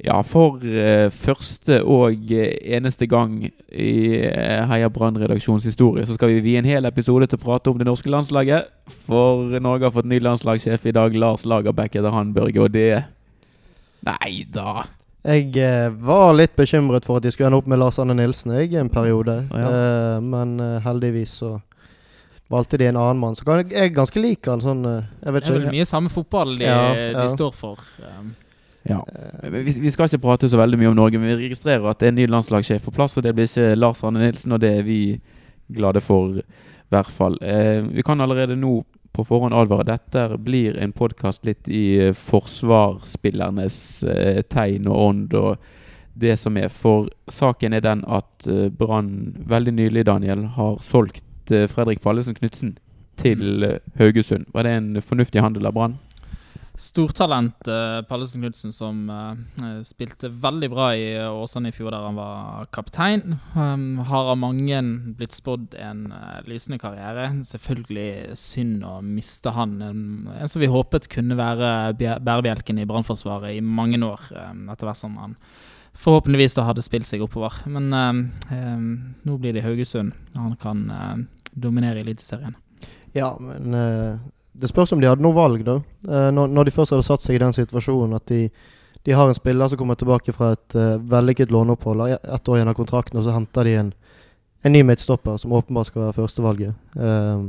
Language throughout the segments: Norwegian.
Ja, for uh, første og eneste gang i uh, Heia Brann-redaksjonens historie så skal vi vie en hel episode til å prate om det norske landslaget. For Norge har fått ny landslagssjef i dag, Lars Lagerbäck heter han, Børge, og det Nei da. Jeg uh, var litt bekymret for at de skulle ende opp med Lars Anne Nilsen jeg, en periode. Ja. men heldigvis så valgte de en annen mann. Så jeg jeg ganske liker han sånn Jeg vet Det er ikke. vel mye samme fotball de, Ja, ja. de står for. Um, Ja. Vi, vi skal ikke prate så veldig mye om Norge, men vi registrerer at det er en ny landslagssjef på plass, og det blir ikke Lars Arne Nilsen, og det er vi glade for, i hvert fall. Eh, vi kan allerede nå på forhånd advare. Dette blir en podkast litt i eh, forsvarsspillernes eh, tegn og ånd og det som er. For saken er den at eh, Brann veldig nylig, Daniel, har solgt eh, Fredrik Fallesen Knutsen til eh, Haugesund. Var det en fornuftig handel av Brann? Stortalent uh, Pallesen Knutsen som uh, spilte veldig bra i Åsane i fjor, der han var kaptein. Um, har av mange blitt spådd en uh, lysende karriere. Selvfølgelig synd å miste han. En, en som vi håpet kunne være bærebjelken i Brannforsvaret i mange år, um, etter hvert som han forhåpentligvis da hadde spilt seg oppover. Men um, nå blir det Haugesund. Han kan dominere Eliteserien. Ja, men det spørs om de hadde noe valg, da. Eh, når, når, de først hadde satt seg i den situasjonen at de, de har en spiller som kommer tilbake fra et uh, vellykket låneopphold ett år igjen av kontrakten, og så henter de en, en ny midtstopper som åpenbart skal være førstevalget. Uh,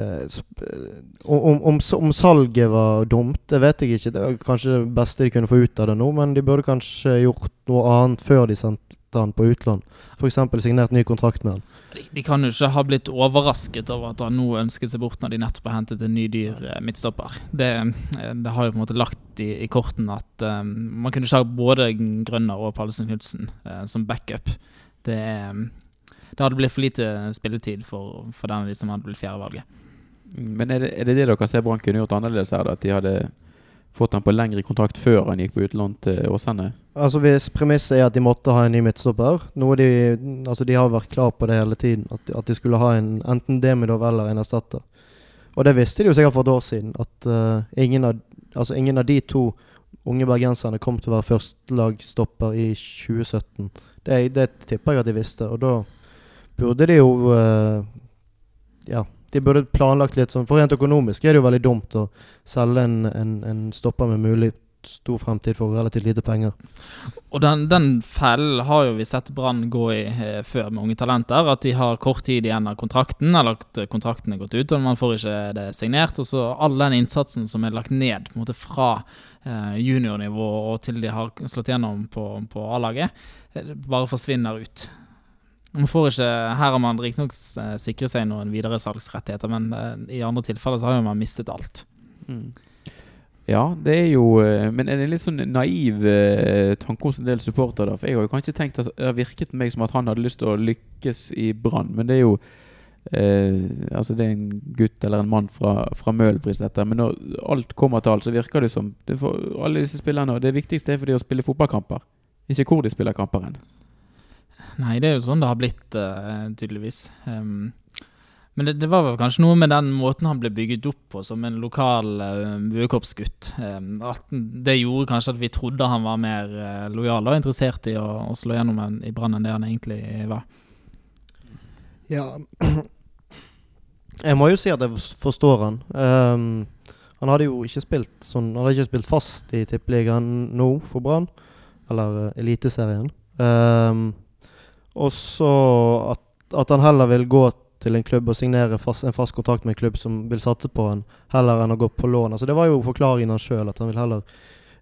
om, om, om, salget var dumt, det vet jeg ikke. Det var kanskje det beste de kunne få ut av det nå, men de burde kanskje gjort noe annet før de sendte han på utland. F.eks. signert ny kontrakt med han. De, de, kan jo ikke ha blitt overrasket over at han nå ønsket seg bort når de nettopp har hentet en ny dyr eh, midtstopper. Det, eh, det, har jo på en måte lagt i, i korten at um, man kunne ikke ha både Grønner og Pallesen Knutsen uh, som backup. Det, det, hadde blitt for lite spilletid for, for den som hadde blitt fjerdevalget. Men er det, er det det dere ser Brann kunne gjort annerledes her? At de hadde fått han på lengre kontrakt før han gikk på utlån til Åsane? Altså Hvis premisset er at de måtte ha en ny midtstopper Noe de altså de har vært klar på det hele tiden. At at de skulle ha en enten Demidov eller en erstatter. Og det visste de jo sikkert for et år siden. At uh, ingen, av, altså ingen av de to unge bergenserne kom til å være førstelagsstopper i 2017. Det, det, tipper jeg at de visste. Og da burde de jo uh, Ja de burde planlagt litt sånn For rent økonomisk er det jo veldig dumt å selge en, en, en stopper med mulig stor fremtid for relativt lite penger. Og den, den fellen har jo vi sett Brann gå i eh, før med unge talenter. At de har kort tid igjen av kontrakten, eller at kontrakten er gått ut og man får ikke det signert. Og så all den innsatsen som er lagt ned på en måte fra eh, juniornivå og til de har slått gjennom på, på A-laget, eh, bare forsvinner ut. Man får ikke, Her har man riktignok eh, sikret seg noen videre salgsrettigheter, men uh, i andre tilfeller så har jo man mistet alt. Mm. Ja, det er jo eh, Men er det en litt sånn naiv tanke hos en del supportere? For jeg har jo kanskje tenkt at det har virket på meg som at han hadde lyst til å lykkes i Brann, men det er jo eh, Altså det er en gutt eller en mann fra, fra Møhlenpris, dette. Men når alt kommer til alt, så virker det som det for alle disse spillerne Det viktigste er for de å spille fotballkamper, ikke hvor de spiller kamper hen. Nei, det er jo sånn det har blitt, uh, tydeligvis. Um, men det, det, var vel kanskje noe med den måten han ble bygget opp på som en lokal uh, buekorpsgutt. Um, det gjorde kanskje at vi trodde han var mer uh, lojal og interessert i å, å slå gjennom en, i Brann enn det han egentlig var. Ja Jeg må jo si at jeg forstår han. Um, han hadde jo ikke spilt sånn Han hadde ikke spilt fast i Tippeligaen nå for Brann, eller uh, Eliteserien. Um, og så at, at, han heller vil gå til en klubb og signere fast, en fast kontrakt med en klubb som vil satse på han, heller enn å gå på lån. Altså Det var jo forklaringen han sjøl, at han vil heller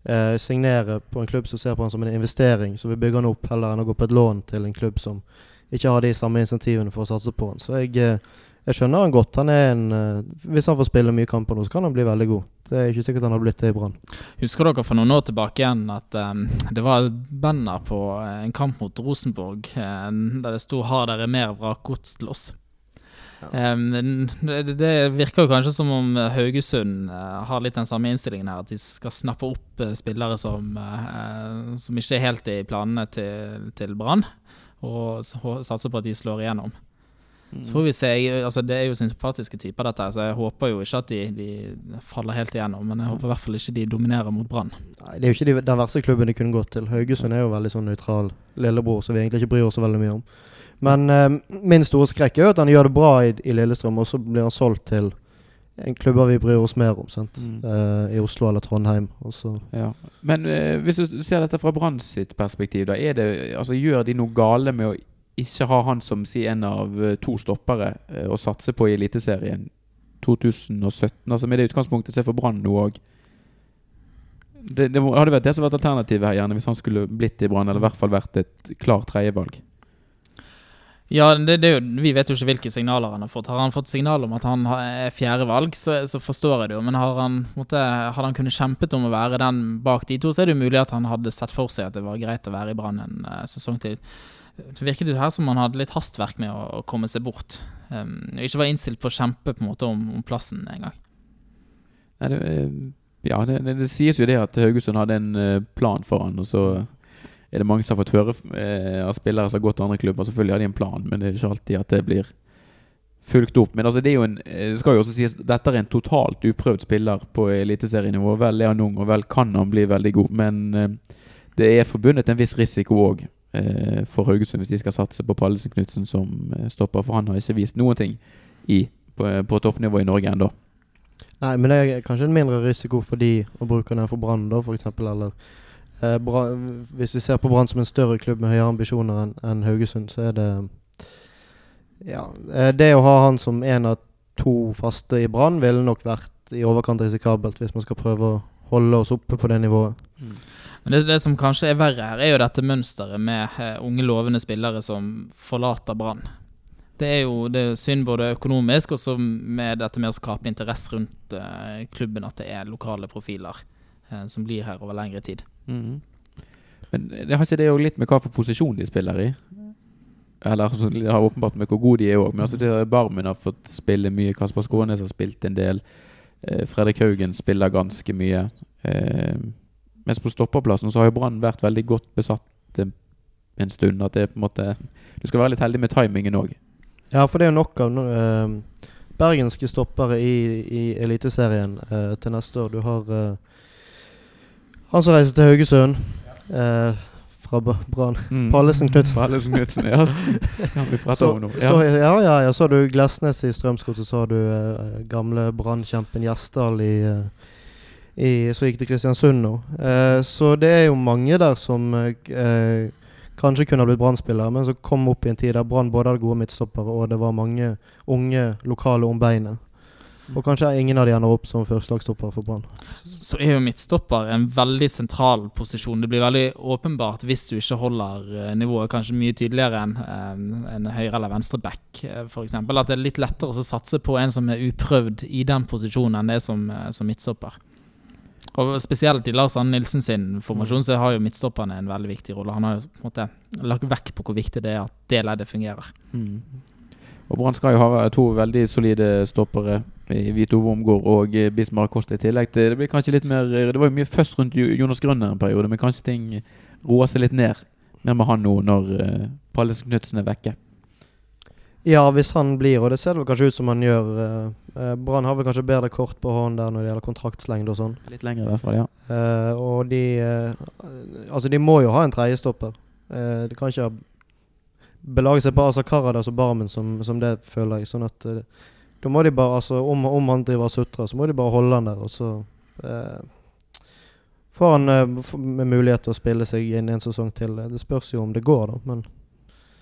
eh, signere på en klubb som ser på han som en investering, som vil bygge han opp, heller enn å gå på et lån til en klubb som ikke har de samme insentivene for å satse på han. Så jeg, eh, jeg skjønner han godt. Han en, eh, hvis han får spille mye kamper nå, så kan han bli veldig god. Det er ikke sikkert han har blitt det i Brann. Husker dere for noen år tilbake igjen at um, det var banner på uh, en kamp mot Rosenborg uh, der det sto 'Har dere mer vrakgods til oss'? Ja. Um, det, det, virker kanskje som om Haugesund uh, har litt den samme innstillingen her. At de skal snappe opp spillere som, som ikke er helt i planene til, til Brann, og satse på at de slår igjennom. Så får vi se. Jeg, altså, det er jo sympatiske typer, dette, så jeg håper jo ikke at de, de faller helt igjennom. Men jeg håper i hvert fall ikke de dominerer mot Brann. Det er jo ikke de, den verste klubben de kunne gått til. Haugesund er jo veldig sånn nøytral lillebror, som vi egentlig ikke bryr oss så veldig mye om. Men eh, min store skrekk er jo at han gjør det bra i, i Lillestrøm, og så blir han solgt til en klubber vi bryr oss mer om, sant? Mm. Eh, i Oslo eller Trondheim. Ja. Men eh, hvis du ser dette fra Brann sitt perspektiv, da er det, altså, gjør de noe gale med å ikke ha han som si, en av eh, to stoppere eh, å satse på i Eliteserien 2017? Altså Med det utgangspunktet se for Brann nå òg. Det, det hadde vært det som vært alternativet her, gjerne hvis han skulle blitt i Brann, eller i hvert fall vært et klart tredjevalg. Ja, det, det Vi vet jo ikke hvilke signaler han har fått. Har han fått signal om at han har- er fjerdevalg, så, så forstår jeg det jo. Men har han, måtte, hadde han kunnet kjempet om å være den bak de to, så er det jo mulig at han hadde sett for seg at det var greit å være i Brann en eh, sesong til. Det virket jo her som han hadde litt hastverk med å, å komme seg bort. Um, ikke var innstilt på å kjempe på en måte om, om plassen engang. Eh, ja, det, det, det sies jo det at Haugesund hadde en eh, plan for han, og så er det mange som har fått høre eh, av spillere som har gått til andre klubber. Selvfølgelig har de en plan, men det er ikke alltid at det blir fulgt opp. Men altså, det er jo en, eh, skal jo også sies dette er en totalt uprøvd spiller på eliteserienivå. Vel er han ung, og vel kan han bli veldig god, men eh, det er forbundet en viss risiko òg for Haugesund hvis de skal satse på Pallesen Knutsen som eh, stopper, for han har ikke vist noen ting i, på, på toppnivå i Norge ennå. Nei, men det er kanskje en mindre risiko for de å bruke den for Brann, da, f.eks. Eller eh, Bra, hvis vi ser på Brann som en større klubb med høyere ambisjoner enn en Haugesund, så er det Ja. eh, Det å ha han som en av to faste i Brann ville nok vært i overkant risikabelt hvis man skal prøve å holde oss oppe på det nivået. Men det, det som kanskje er verre her, er jo dette mønsteret med eh, unge, lovende spillere som forlater Brann. Det er jo det er synd både økonomisk og med dette med å skape interesse rundt uh, klubben, at det er lokale profiler uh, som blir her over lengre tid. Mhm. Men det har ikke det litt med hva for posisjon de spiller i? Eller altså, det har åpenbart med hvor gode de er òg. Men altså, Barmen har fått spille mye. Kasper Skånes har spilt en del. Fredrik Haugen spiller ganske mye. Eh, mens på stopperplassen så har jo Brann vært veldig godt besatt en, en stund. At det er på en måte Du skal være litt heldig med timingen òg. Ja, for det er jo nok av eh, bergenske stoppere i, i Eliteserien uh, til neste år. Du har uh, han som reiser til Haugesund eh, fra Brann. Brann. Pallesen Knutsen. Pallesen Knutsen, ja. ja vi prater Så, om nå. så, ja, ja, ja. Så har du Glesnes i Strømsgodset, så har du eh, gamle Brann-kjempen Gjesdal i, eh, i Så gikk til Kristiansund nå. Eh, så det er jo mange der som eh, kanskje kunne ha blitt Brann-spillere, men som kom opp i en tid der Brann både hadde gode midtstoppere, og det var mange unge lokale om beinet. Og kanskje ingen av de ender opp som førstelagsstopper for Brann. Så er jo midtstopper en veldig sentral posisjon. Det blir veldig åpenbart hvis du ikke holder eh, nivået kanskje mye tydeligere enn eh, en høyre- eller venstreback, eh, f.eks. At det er litt lettere å satse på en som er uprøvd i den posisjonen, enn det som, som midtstopper. Og Spesielt i Lars Arne Nilsen sin formasjon så har jo midtstopperne en veldig viktig rolle. Han har jo på en måte lagt vekk på hvor viktig det er at det leddet fungerer. Mm. Og Brann skal jo ha to veldig solide stoppere i Vito Wormgård og eh, Bismar Kost i tillegg. til- Det blir kanskje litt mer Det var jo mye først rundt Jo- Jonas Grønner en periode, men kanskje ting roer seg litt ned mer med han nå når uh, Pallesen Knutsen er vekke. Ja, hvis han blir, og det ser det kanskje ut som han gjør. eh, eh, Brann har vel kanskje bedre kort på hånden der når det gjelder kontraktslengde og sånn. Litt lenger i hvert fall, ja. Eh, og de eh, Altså, de må jo ha en tredjestopper. Eh, de kan ikke belage seg på Asa Karadas og Barmen som, som det, føler jeg. Sånn at eh, da må de bare Altså, om, om han driver og sutrer, så må de bare holde han der, og så eh, får han med mulighet til å spille seg inn en sesong til. Det spørs jo om det går, da, men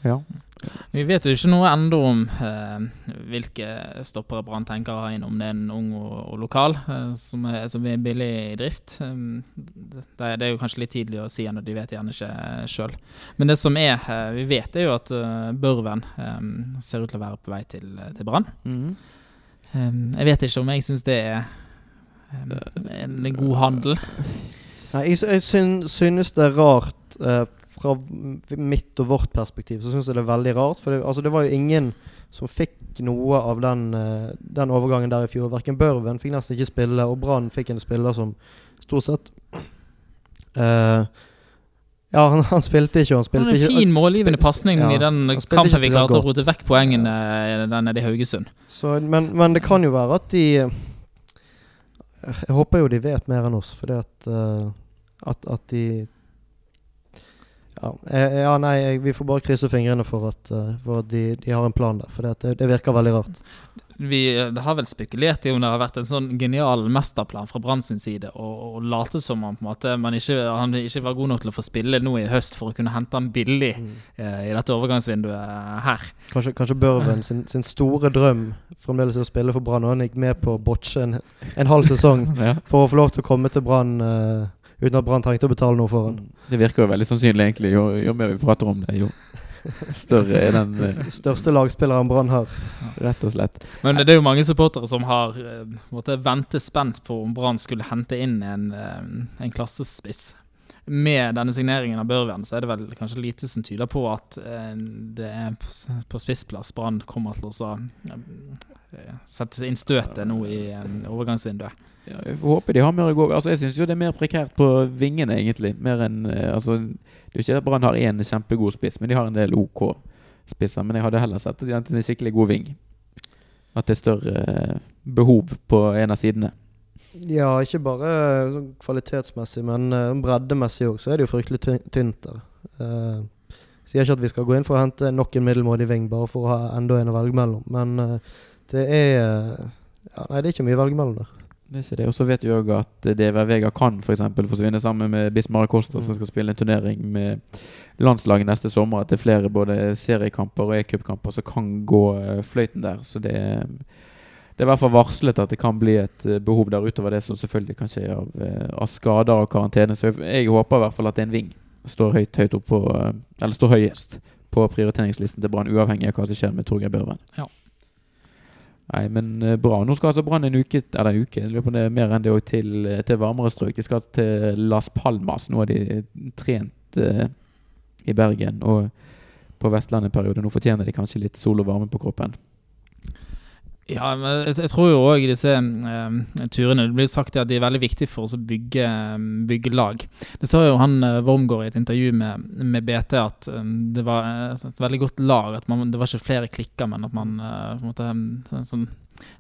ja. Vi vet jo ikke noe ennå om eh, hvilke stoppere Brann tenker å ha inn, om det er en ung og, og lokal eh, som, er, som er billig i drift. Um, det, det er jo kanskje litt tidlig å si ennå, de vet gjerne ikke uh, sjøl. Men det som er, eh, vi vet er jo at uh, Børven um, ser ut til å være på vei til, til Brann. Mhm. Um, jeg vet ikke om jeg syns det er en god handel. Nei, jeg, jeg synes det er rart eh, fra mitt og vårt perspektiv. Så synes jeg det er veldig rart. For det, altså, det var jo ingen som fikk noe av den, eh, den overgangen der i fjor. Verken Børven fikk nesten ikke spille, og Brann fikk en spiller som stort sett uh, Ja, han, han spilte ikke, han spilte var en fin målgivende pasning ja, i den kampen vi klarte å rote vekk poengene ja. nede i Haugesund. Så, men, men det kan jo være at de Jeg håper jo de vet mer enn oss, fordi at eh, at, at de ja, eh, ja, nei, vi får bare krysse fingrene for at, eh, for at de, de har en plan der. For det, det virker veldig rart. Vi har vel spekulert i om det har vært en sånn genial mesterplan fra Brann sin side å late som om på en måte, man ikke, han ikke var god nok til å få spille nå i høst for å kunne hente han billig eh, i dette overgangsvinduet her. Kanskje, kanskje Børven sin, sin store drøm fremdeles er å spille for Brann, og han gikk med på å botche en, en halv sesong Ja. for å få lov til å komme til Brann eh, uten at Brann trengte å betale noe for den. Det virker jo veldig sannsynlig, egentlig. Jo, jo mer vi prater om det, jo større er den, uh, Største lagspilleren Brann har. rett og slett. Men det er jo mange supportere som har uh, en ventet spent på om Brann skulle hente inn en, uh, en klassespiss. Med denne signeringen av Børven så er det vel kanskje lite som tyder på at eh, det er på spissplass Brann kommer til å eh, sette inn støtet nå i eh, overgangsvinduet. Ja, jeg håper de har mer å gå Altså Jeg syns jo det er mer prekært på vingene, egentlig. Mer enn Altså Det er jo ikke at Brann har én kjempegod spiss, men de har en del OK spisser. Men jeg hadde heller sett at de hadde en skikkelig god ving. At det er større eh, behov på en av sidene. Ja, ikke bare eh, sånn kvalitetsmessig, men uh, breddemessig òg, så er det jo fryktelig tynt der. Uh, sier ikke at vi skal gå inn for å hente nok en middelmådig ving bare for å ha enda en å velge mellom, men eh, det er eh, ja, Nei, det er ikke mye å velge mellom der. Det er ikke det. Og så vet vi òg at DV Vega kan for eksempel forsvinne sammen med Bismar Acosta, som Mm. skal spille en turnering med landslaget neste sommer. At det er flere både seriekamper og e-cupkamper som kan gå eh, fløyten der. Så det er, det er i hvert fall varslet at det kan bli et eh, behov der utover det som selvfølgelig kan skje av, eh, av skader og karantene. Så jeg, jeg håper i hvert fall at en ving står høyt, høyt på eh, Eller står høyest på prioriteringslisten til Brann, uavhengig av hva som skjer med Torgeir Børven. Ja. Nei, men bra. Nå skal altså Brann en uke Eller en uke, på det er mer enn det òg, til, til varmere strøk. De skal til Las Palmas. Nå har de trent uh, i Bergen og på Vestlandet en periode. Nå fortjener de kanskje litt sol og varme på kroppen. Ja, men jeg, tror jo òg disse eh, turene Det blir sagt at de er veldig viktige for oss å bygge, bygge lag. Det sa jo han uh, Wormgård i et intervju med, med BT at um, det var eh, et veldig godt lag. At man, det var ikke flere klikker, men at man uh, på en måte sånn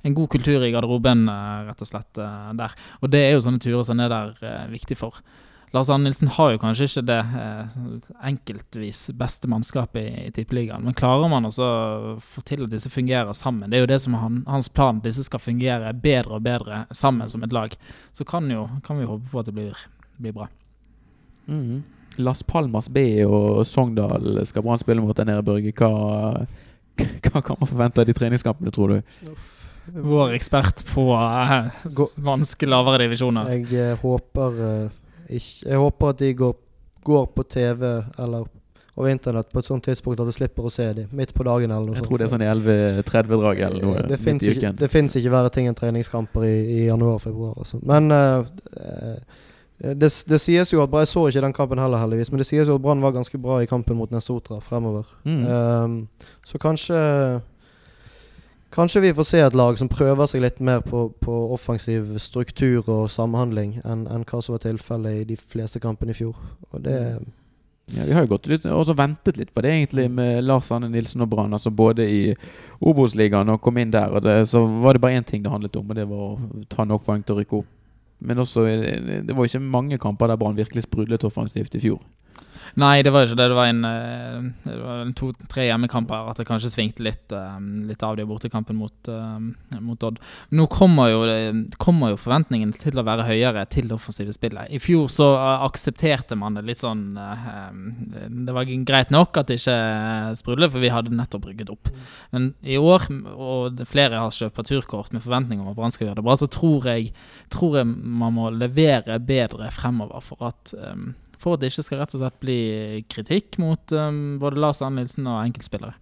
en god kultur i garderoben, uh, rett og slett, uh, der. Og det er jo sånne turer som er der eh, viktig for. Lars Arne Nilsen har jo kanskje ikke det eh, enkeltvis beste mannskapet i, i Tippeligaen, men klarer man også å få til at disse fungerer sammen, det er jo det som er han, hans plan, at disse skal fungere bedre og bedre sammen som et lag, så kan, jo, kan vi håpe på at det blir, blir bra. Mhm. Las Palmas B og Sogndal skal Brann spille mot der nede, Børge. Hva, hva kan man forvente av de treningskampene, tror du? Vår ekspert på eh, Gå- lavere divisjoner. Jeg eh, håper eh, ikke Jeg håper at de går, går på TV eller over internett på et sånt tidspunkt at jeg slipper å se dem midt på dagen eller noe Jeg tror det er sånn i 11.30-draget eller noe. det midt fins ikke, det finnes ikke verre ting enn treningskamper i, i januar-februar. Altså. Men eh, eh, det, det sies jo at Jeg så ikke den kampen heller, heldigvis. Men det sies jo at Brann var ganske bra i kampen mot Nesotra fremover. Mm. Um, så kanskje Kanskje vi får se et lag som prøver seg litt mer på, på offensiv struktur og samhandling enn en hva som var tilfellet i de fleste kampene i fjor. Og det Ja, vi har jo gått litt også ventet litt på det, egentlig, med Lars Arne Nilsen og Brann. Altså både i Obos-ligaen og kom inn der. Og det, så var det bare én ting det handlet om, og det var å ta nok poeng til å rykke opp. Men også, eh, det var ikke mange kamper der Brann virkelig sprudlet offensivt i fjor. Nei, det var ikke det. Det var en, eh, det var en to-tre hjemmekamper at det kanskje svingte litt, eh, litt av det i bortekampen mot, eh, mot Odd. Nå kommer jo, kommer jo forventningen til å være høyere til det offensive spillet. I fjor så aksepterte man det litt sånn Det var greit nok at det ikke sprudlet, for vi hadde nettopp rygget opp. Men i år, og flere har kjøpt turkort med forventninger om at Brann skal gjøre det bra, så tror jeg, tror jeg man må levere bedre fremover for at for at det ikke skal rett og slett bli kritikk mot um, både Lars Arne og enkeltspillere.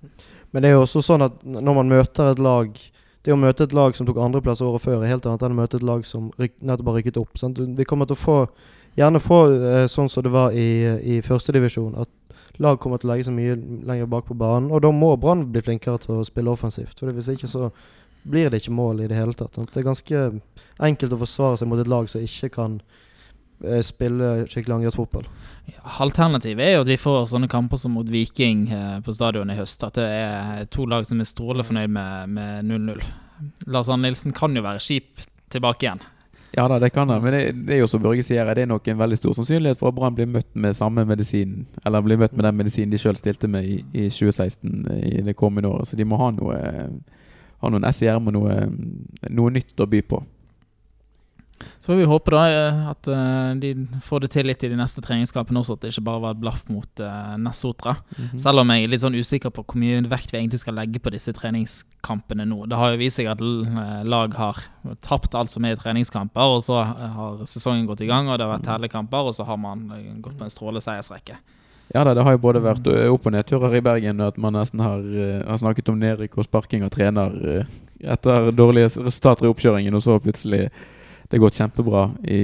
Men det er jo også sånn at når man møter et lag Det å møte et lag som tok andreplass året før, er helt annet enn å møte et lag som nettopp har rykket opp. Sant? Vi kommer til å få gjerne få eh, sånn som det var i, i førstedivisjon, at lag kommer til å legge seg mye lenger bak på banen. Og da må Brann bli flinkere til å spille offensivt. For Hvis ikke så blir det ikke mål i det hele tatt. Det er ganske enkelt å forsvare seg mot et lag som ikke kan spille skikkelig angrepsfotball. Alternativet er jo at vi får sånne kamper som mot Viking eh, på stadion i høst. At det er to lag som er strålende fornøyd med med 0-0. Lars Arne Nilsen kan jo være skip tilbake igjen. Ja da, det kan han. Men det, det er jo som Børge sier, det er nok en veldig stor sannsynlighet for at Brann blir møtt med samme medisin, eller blir møtt med den medisinen de sjøl stilte med i, i 2016 i det kommende året. Så de må ha noe ha noen S i ermet, noe, noe nytt å by på. Så får vi håpe da eh, at eh, de får det til litt i de neste treningskampene også, at det ikke bare var et blaff mot uh, Nessotra. -hmm. Selv om jeg er litt sånn usikker på hvor mye vekt vi egentlig skal legge på disse treningskampene nå. Det har jo vist seg at lag har tapt alt som er i treningskamper, og så har sesongen gått i gang, og det har vært tellekamper, og så har man eh, gått på en strålende seiersrekke. Ja da, det har jo både vært opp- og nedturer i Bergen, og at man nesten har, har snakket om nedrykk og sparking av trener etter dårlige resultater i oppkjøringen, og så plutselig det gått kjempebra i,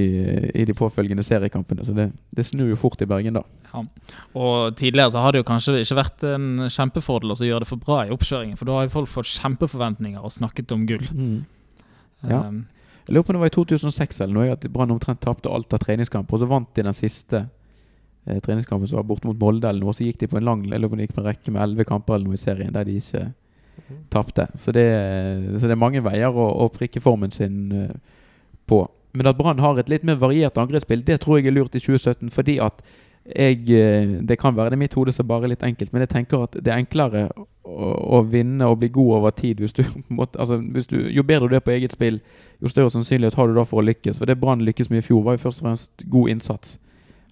i de påfølgende seriekampene. Så det, det snur jo fort i Bergen, da. Ja. Og tidligere så har det jo kanskje ikke vært en kjempefordel å gjøre det for bra i oppkjøringen, for da har jo folk fått kjempeforventninger og snakket om gull. Ja. Um, Jeg lurer på om det var i 2006 eller noe, at Brann omtrent tapte alt av treningskamper, og så vant de den siste eh, treningskampen som var borte mot Molde, eller noe, og så gikk de på en lang eller om de gikk på en rekke med elleve kamper eller noe i serien der de ikke tapte. Så det, så det er mange veier å, å prikke formen sin eh, på. Men at Brann har et litt mer variert angrepsspill, det tror jeg er lurt i 2017, fordi at jeg eh, Det kan være det er mitt hode som bare er litt enkelt, men jeg tenker at det er enklere å, å vinne og bli god over tid hvis du, måtte, altså, hvis du Jo bedre du er på eget spill, jo større sannsynlighet har du da for å lykkes. For det Brann lykkes med i fjor, var jo først og fremst god innsats.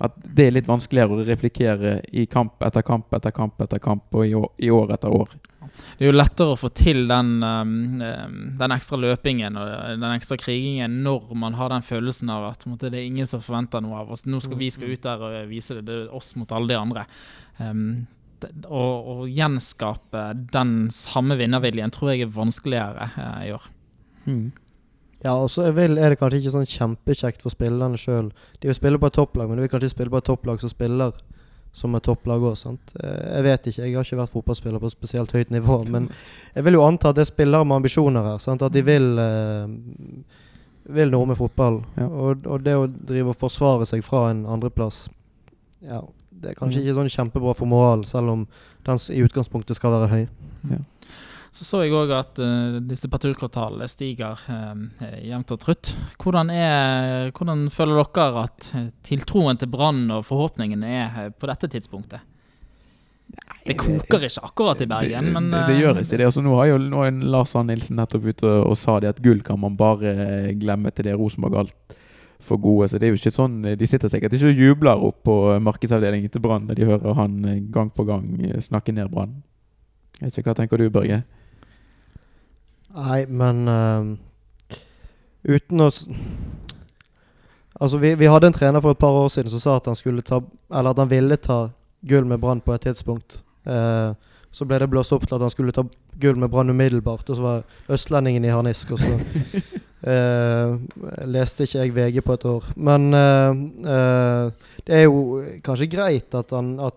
At det er litt vanskeligere å replikere i kamp etter kamp etter kamp etter kamp og i år, i år etter år. Det er jo lettere å få til den, um, um, den ekstra løpingen og den ekstra krigingen når man har den følelsen av at måte, det er ingen som forventer noe av oss. Nå skal vi skal ut der og vise det. Det er oss mot alle de andre. Um, å, gjenskape den samme vinnerviljen tror jeg er vanskeligere eh, i år. Ja, og så er det kanskje ikke sånn kjempekjekt for spillerne sjøl. De vil spille på et topplag, men de vil kanskje spille på et topplag som spiller som et topplag òg. Jeg vet ikke, jeg har ikke vært fotballspiller på spesielt høyt nivå. Men jeg vil jo anta at det er spillere med ambisjoner her. Sant? At de vil eh, vil noe med fotball. Ja. Og, og det å drive og forsvare seg fra en andreplass Ja, det er kanskje Mm. ikke sånn kjempebra for moralen, selv om den i utgangspunktet skal være høy. Så så jeg òg at uh, disse parturkvartalene stiger uh, jevnt og trutt. Hvordan, er, hvordan føler dere at eh, tiltroen til Brann og forhåpningene er på dette tidspunktet? Det koker ikke akkurat i Bergen, det, men det, det gjør ikke det. Altså, nå har jo nå er Lars Arne Nilsen nettopp ute og, og sa det at gull kan man bare glemme til det Rosenborg alt for gode. Så det er jo ikke sånn De sitter sikkert ikke og jubler opp på markedsavdelingen til Brann når de hører han gang på gang snakke ned Brann. Ikke, Hva tenker du, Børge? Nei, men uh, uten å Altså, vi, vi hadde en trener for et par år siden som sa at han skulle ta Eller at han ville ta gull med Brann på et tidspunkt. Uh, så ble det blåst opp til at han skulle ta gull med Brann umiddelbart, og så var østlendingen i harnisk, og så uh, leste ikke jeg VG på et år. Men eh, det er jo kanskje greit at, han, at,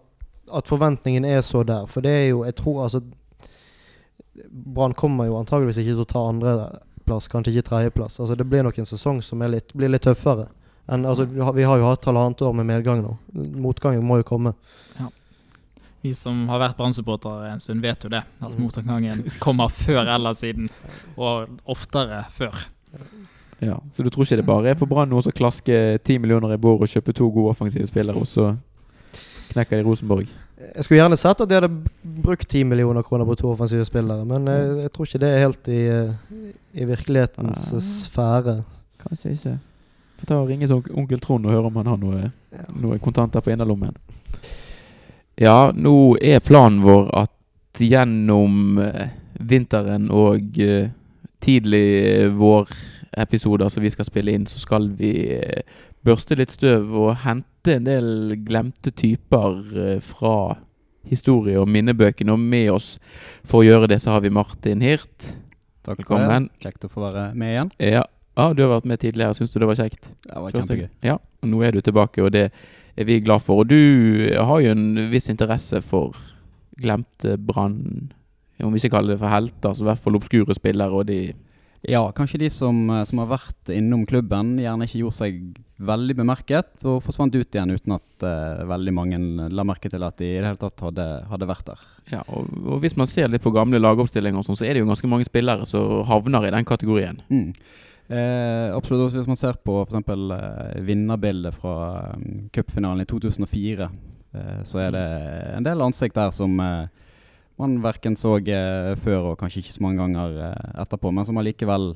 at forventningen er så der, for det er jo Jeg tror altså Brann kommer jo antageligvis ikke til å ta andreplass, kanskje ikke tredjeplass. Altså, det blir nok en sesong som er litt, blir litt tøffere. En, altså, vi har- jo hatt halvannet år med medgang nå. Motgangen må jo komme. vi som har vært Brann-supportere en stund, vet jo det. At motgangen kommer før eller siden, og oftere før. Ja, Så du tror ikke det bare er for Brann nå å klaske ti millioner i bord og kjøpe to gode offensive spillere, og så knekker de Rosenborg? Jeg skulle gjerne sett at de hadde brukt 10 millioner kroner på to offensive spillere, men jeg, jeg tror ikke det er helt i, eh, i virkelighetens Ah. sfære. Kanskje ikke. Får ta og ringe onkel Trond og høre om han har noe, Ja. noe kontanter på innerlommen. Ja, nå er planen vår at gjennom eh, vinteren og tidlig vår episoder som vi skal spille inn, så skal vi eh, børste litt støv og hente en del glemte typer eh, fra historie- og minnebøkene. Og med oss for å gjøre det, så har vi Martin Hirt. Takk for det. Velkommen. Kjekt å få være med igjen. Ja, ah, du har vært med tidligere. Syns du det var kjekt? Det var kjempegøy. Ja, og nå er du tilbake, og det er vi glad for. Og du har jo en viss interesse for glemte Brann Om vi ikke kaller det for helter, så i hvert fall obskure spillere og de Ja, kanskje de som, eh, som har vært innom klubben, gjerne ikke gjorde seg veldig bemerket, og forsvant ut igjen uten at uh, veldig mange la merke til at de i det hele tatt hadde, hadde vært der. Ja, og, og hvis man ser litt på gamle lagoppstillinger, sånn, så er det jo ganske mange spillere som havner i den kategorien. Mm. Eh, absolutt. Også hvis man ser på f.eks. Eh, vinnerbildet fra um, cupfinalen i 2004, eh, så er det en del ansikt der som eh, man verken så eh, før og kanskje ikke så mange ganger eh, etterpå, men som allikevel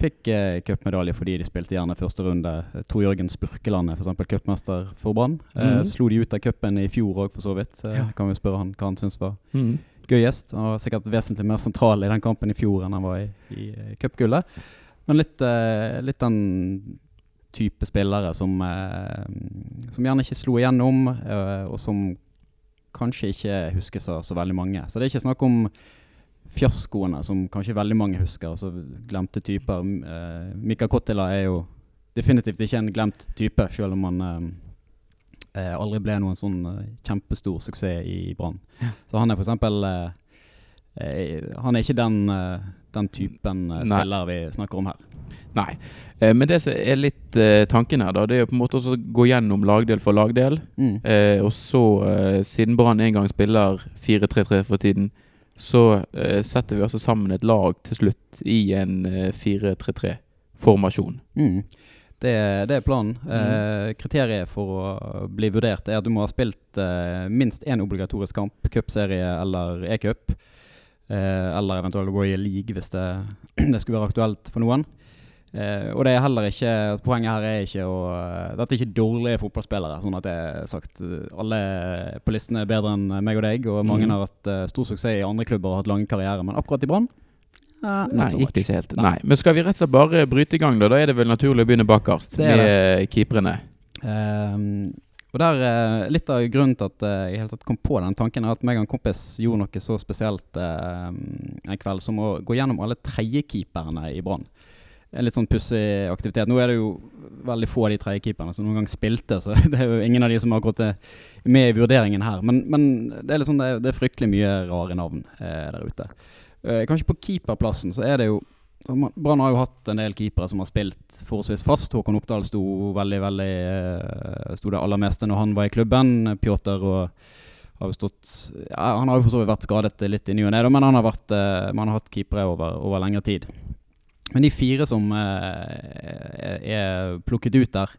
fikk eh, cupmedalje fordi de spilte gjerne første runde. Eh, Tor Jørgen Spurkeland er f.eks. cupmester for Brann. Eh, Mhm. Slo de ut av cupen i fjor òg, for så vidt. Eh, Ja. Kan vi spørre han hva han syns var Mm. gøyest. Han var sikkert vesentlig mer sentral i den kampen i fjor enn han var i, i cupgullet. Men litt, eh, litt den type spillere som, som gjerne ikke slo igjennom, og som kanskje ikke huskes av så veldig mange. Så det er ikke snakk om fiaskoene som kanskje veldig mange husker, altså glemte typer. Uh, Mika Kottila er jo definitivt ikke en glemt type, selv om han eh, eh, aldri ble noen sånn uh, kjempestor suksess i Brann. Så han er eh, eh, Han er ikke den, uh, den typen eh, spiller vi snakker om her. Nei. Eh, men det som er litt eh, tanken her, da, det er jo på en måte å gå gjennom lagdel for lagdel. Mm. Eh, og så, eh, siden Brann en gang spiller 4-3-3 for tiden, så eh, setter vi altså sammen et lag til slutt i en eh, 4-3-3-formasjon. Mm. Det, det er planen. Mm. Eh, kriteriet for å bli vurdert er at du må ha spilt eh, minst én obligatorisk kamp, cupserie eller e-cup. Eh, eller eventuelt Royal League hvis det, det skulle være aktuelt for noen. Eh, og det er heller ikke Poenget her er ikke å uh, Dette er ikke dårlige fotballspillere. Sånn at det er sagt eh, Alle på listen er bedre enn meg og deg, og mange Mm. har hatt uh, stor suksess i andre klubber og hatt lange karrierer, men akkurat i Brann eh, Nei, gikk det ikke helt. Nei. Men skal vi rett og slett bare bryte i gang, da? Da er det vel naturlig å begynne bakerst Det er med keeperne. Ehm, og der, Litt av grunnen til at jeg helt tatt kom på den tanken, er at meg og en kompis gjorde noe så spesielt eh, en kveld som å gå gjennom alle tredjekeeperne i Brann. En litt sånn pussig aktivitet. Nå er det jo veldig få av de tredjekeeperne som noen gang spilte, så det er jo ingen av de som akkurat er med i vurderingen her. Men, men det er litt sånn, det er, det er fryktelig mye rare navn eh, der ute. Eh, kanskje på keeperplassen så er det jo Brann har jo hatt en del keepere som har spilt forholdsvis fast. Håkon Oppdal sto veldig, veldig eh, Sto det aller meste når han var i klubben. Pjotr og har jo stått ja, Han har jo for så vidt vært skadet litt i ny og ne, men han har, vært, eh, man har hatt keepere over, over lengre tid. Men de fire som eh, er, plukket ut der,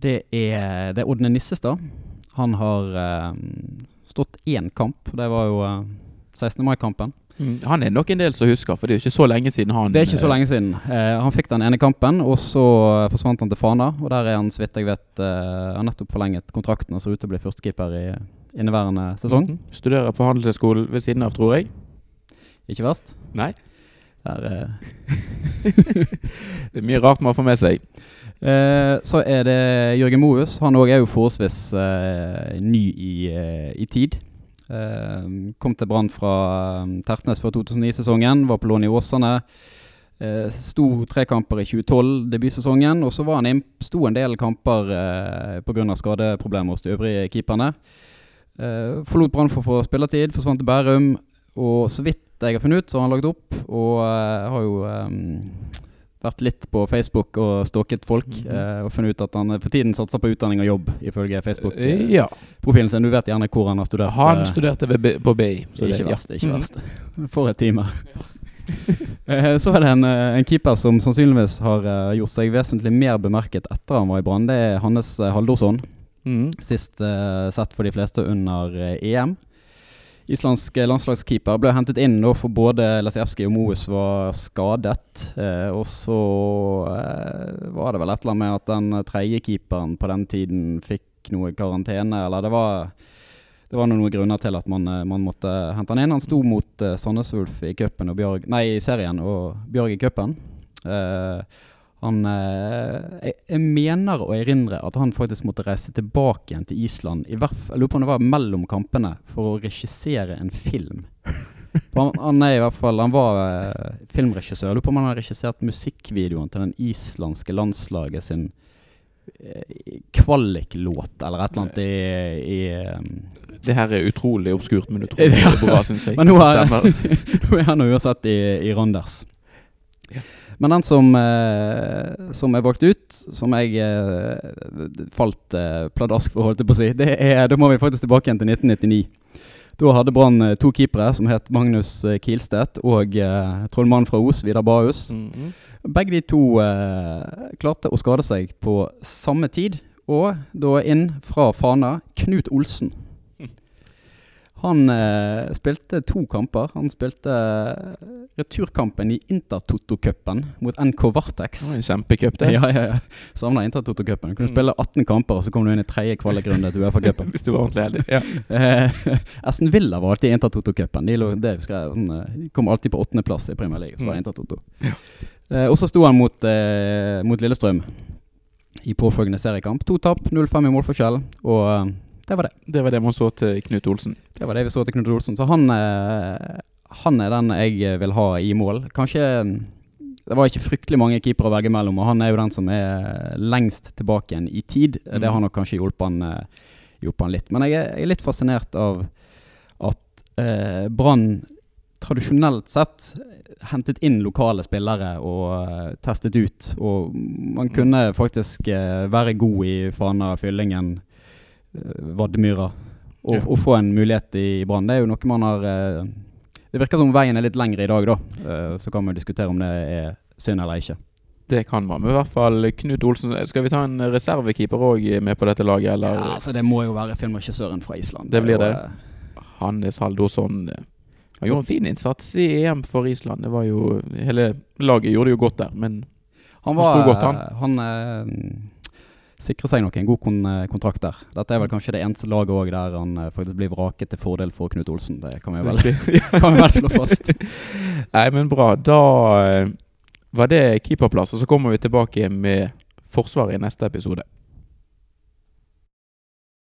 det er, det er Odne Nissestad. Han har eh, stått én kamp. Det var jo eh, 16. mai-kampen. Mm. Han er nok en del som husker, for det er jo ikke så lenge siden han Det er ikke så eh, lenge siden. Eh, han fikk den ene kampen, og så eh, forsvant han til Fana. Og der er han, så vidt jeg vet, eh, har nettopp forlenget kontrakten og ser ut til å bli førstekeeper i inneværende sesong. mhm. Studerer på Handelshøyskolen ved siden av, tror jeg. Ikke verst? Nei. Der, eh. Det er mye rart man får med seg. Eh, så er det Jørgen Mohus. Han òg er jo forholdsvis eh, ny i, eh, i tid. Eh, kom til Brann fra eh, Tertnes før 2009-sesongen, var på lån i Åsane. Eh, sto tre kamper i 2012, debutsesongen, og så var han inn, sto en del kamper eh, pga. skadeproblemer hos de øvrige keeperne. Eh, forlot Brann for å få spillertid, forsvant til Bærum, og så vidt jeg har funnet ut, så har han lagt opp, og uh, har jo um, vært litt på Facebook og stalket folk, Mm -hmm. uh, og funnet ut at han for tiden satser på utdanning og jobb, ifølge Facebook-profilen uh, Ja. sin. Du vet gjerne hvor han har studert. Han eh, studerte ved, på BI. så det- ikke ja. verst, ikke Mhm. verst. For et time. Eh, Så er det en, eh, en keeper som sannsynligvis har eh, gjort seg vesentlig mer bemerket etter han var i Brann. Det er Hannes eh, Haldorsson. Mm. Sist eh, sett for de fleste under eh, EM. Islandsk eh, landslagskeeper ble hentet inn da for både Lesijevskij og Moes var skadet. Eh, og så eh, var det vel et eller annet med at den tredje keeperen på den tiden fikk noe karantene, eller det var det var noen grunner til at man, eh, man måtte hente han inn. Han sto mot eh, Sandnes Ulf i i serien og Bjørg i cupen. Eh, han eh, jeg, jeg mener å erindre at han faktisk måtte reise tilbake igjen til Island. I hvert jeg lurer på om det var mellom kampene for å regissere en film. Han, han er i hvert fall Han var eh, filmregissør. Jeg lurer på om han har regissert musikkvideoen til den islandske landslaget sin eh, kvaliklåt, eller et eller annet i, i Det her er utrolig obskurt, men utrolig Ja. bra, syns jeg. Men nå er, nå er han uansett i, i Randers. Men den som, eh, som er valgt ut, som jeg eh, falt eh, pladask for, holdt jeg på å si, det er, da må vi faktisk tilbake igjen til 1999. Da hadde Brann eh, to keepere som het Magnus eh, Kilstedt og eh, trollmannen fra Os, Vidar Bahus. Mhm. Begge de to eh, klarte å skade seg på samme tid, og da inn fra Fana Knut Olsen. Han eh, spilte to kamper. Han spilte eh, returkampen i Intertoto-cupen mot NK Vartex. En kjempecup, det. Ja, ja, ja. Savna Intertoto-cupen. Kunne Mm. spille 18 kamper, og så kom du inn i tredje kvalikrunde til Uefa-cupen. Hvis du var ordentlig heldig. Ja. Eh, Aston Villa var alltid i Intertoto-cupen. De, sånn, eh, de kom alltid på åttendeplass i Premier League. Så var det Intertoto. Ja. Eh, og så sto han mot, eh, mot Lillestrøm i påfølgende seriekamp. To tap, 0-5 i målforskjell, og eh, det var det. Det var det man så til Knut Olsen. Det var det vi så til Knut Olsen. Så han, eh, han er den jeg vil ha i mål. Kanskje Det var ikke fryktelig mange keepere å velge mellom, og han er jo den som er lengst tilbake igjen i tid. Det har nok kanskje hjulpet han, eh, hjulpet han litt. Men jeg er, litt fascinert av at eh, Brann tradisjonelt sett hentet inn lokale spillere og eh, testet ut. Og man Mm. kunne faktisk eh, være god i Fana, Fyllingen, eh, Vaddemyra. Og, Ja. få en mulighet i Brann. Det er jo noe man har eh, Det virker som veien er litt lengre i dag, da. Eh, så kan man diskutere om det er synd eller ikke. Det kan man. Men i hvert fall Knut Olsen Skal vi ta en reservekeeper òg med på dette laget, eller? Ja, altså Det må jo være filmregissøren fra Island. Det blir det. eh, Hannes Haldosson eh, Han gjorde en fin innsats i EM for Island. Det var jo Hele laget gjorde det jo godt der, men Han Han var sto godt, han. eh, Han sikrer seg nok en god kon eh, kontrakt der. Dette er vel kanskje det eneste laget òg der han eh, faktisk blir vraket til fordel for Knut Olsen. Det kan vi vel, kan vi vel slå fast. Nei, men bra. Da eh, var det keeperplass, og så kommer vi tilbake med Forsvaret i neste episode.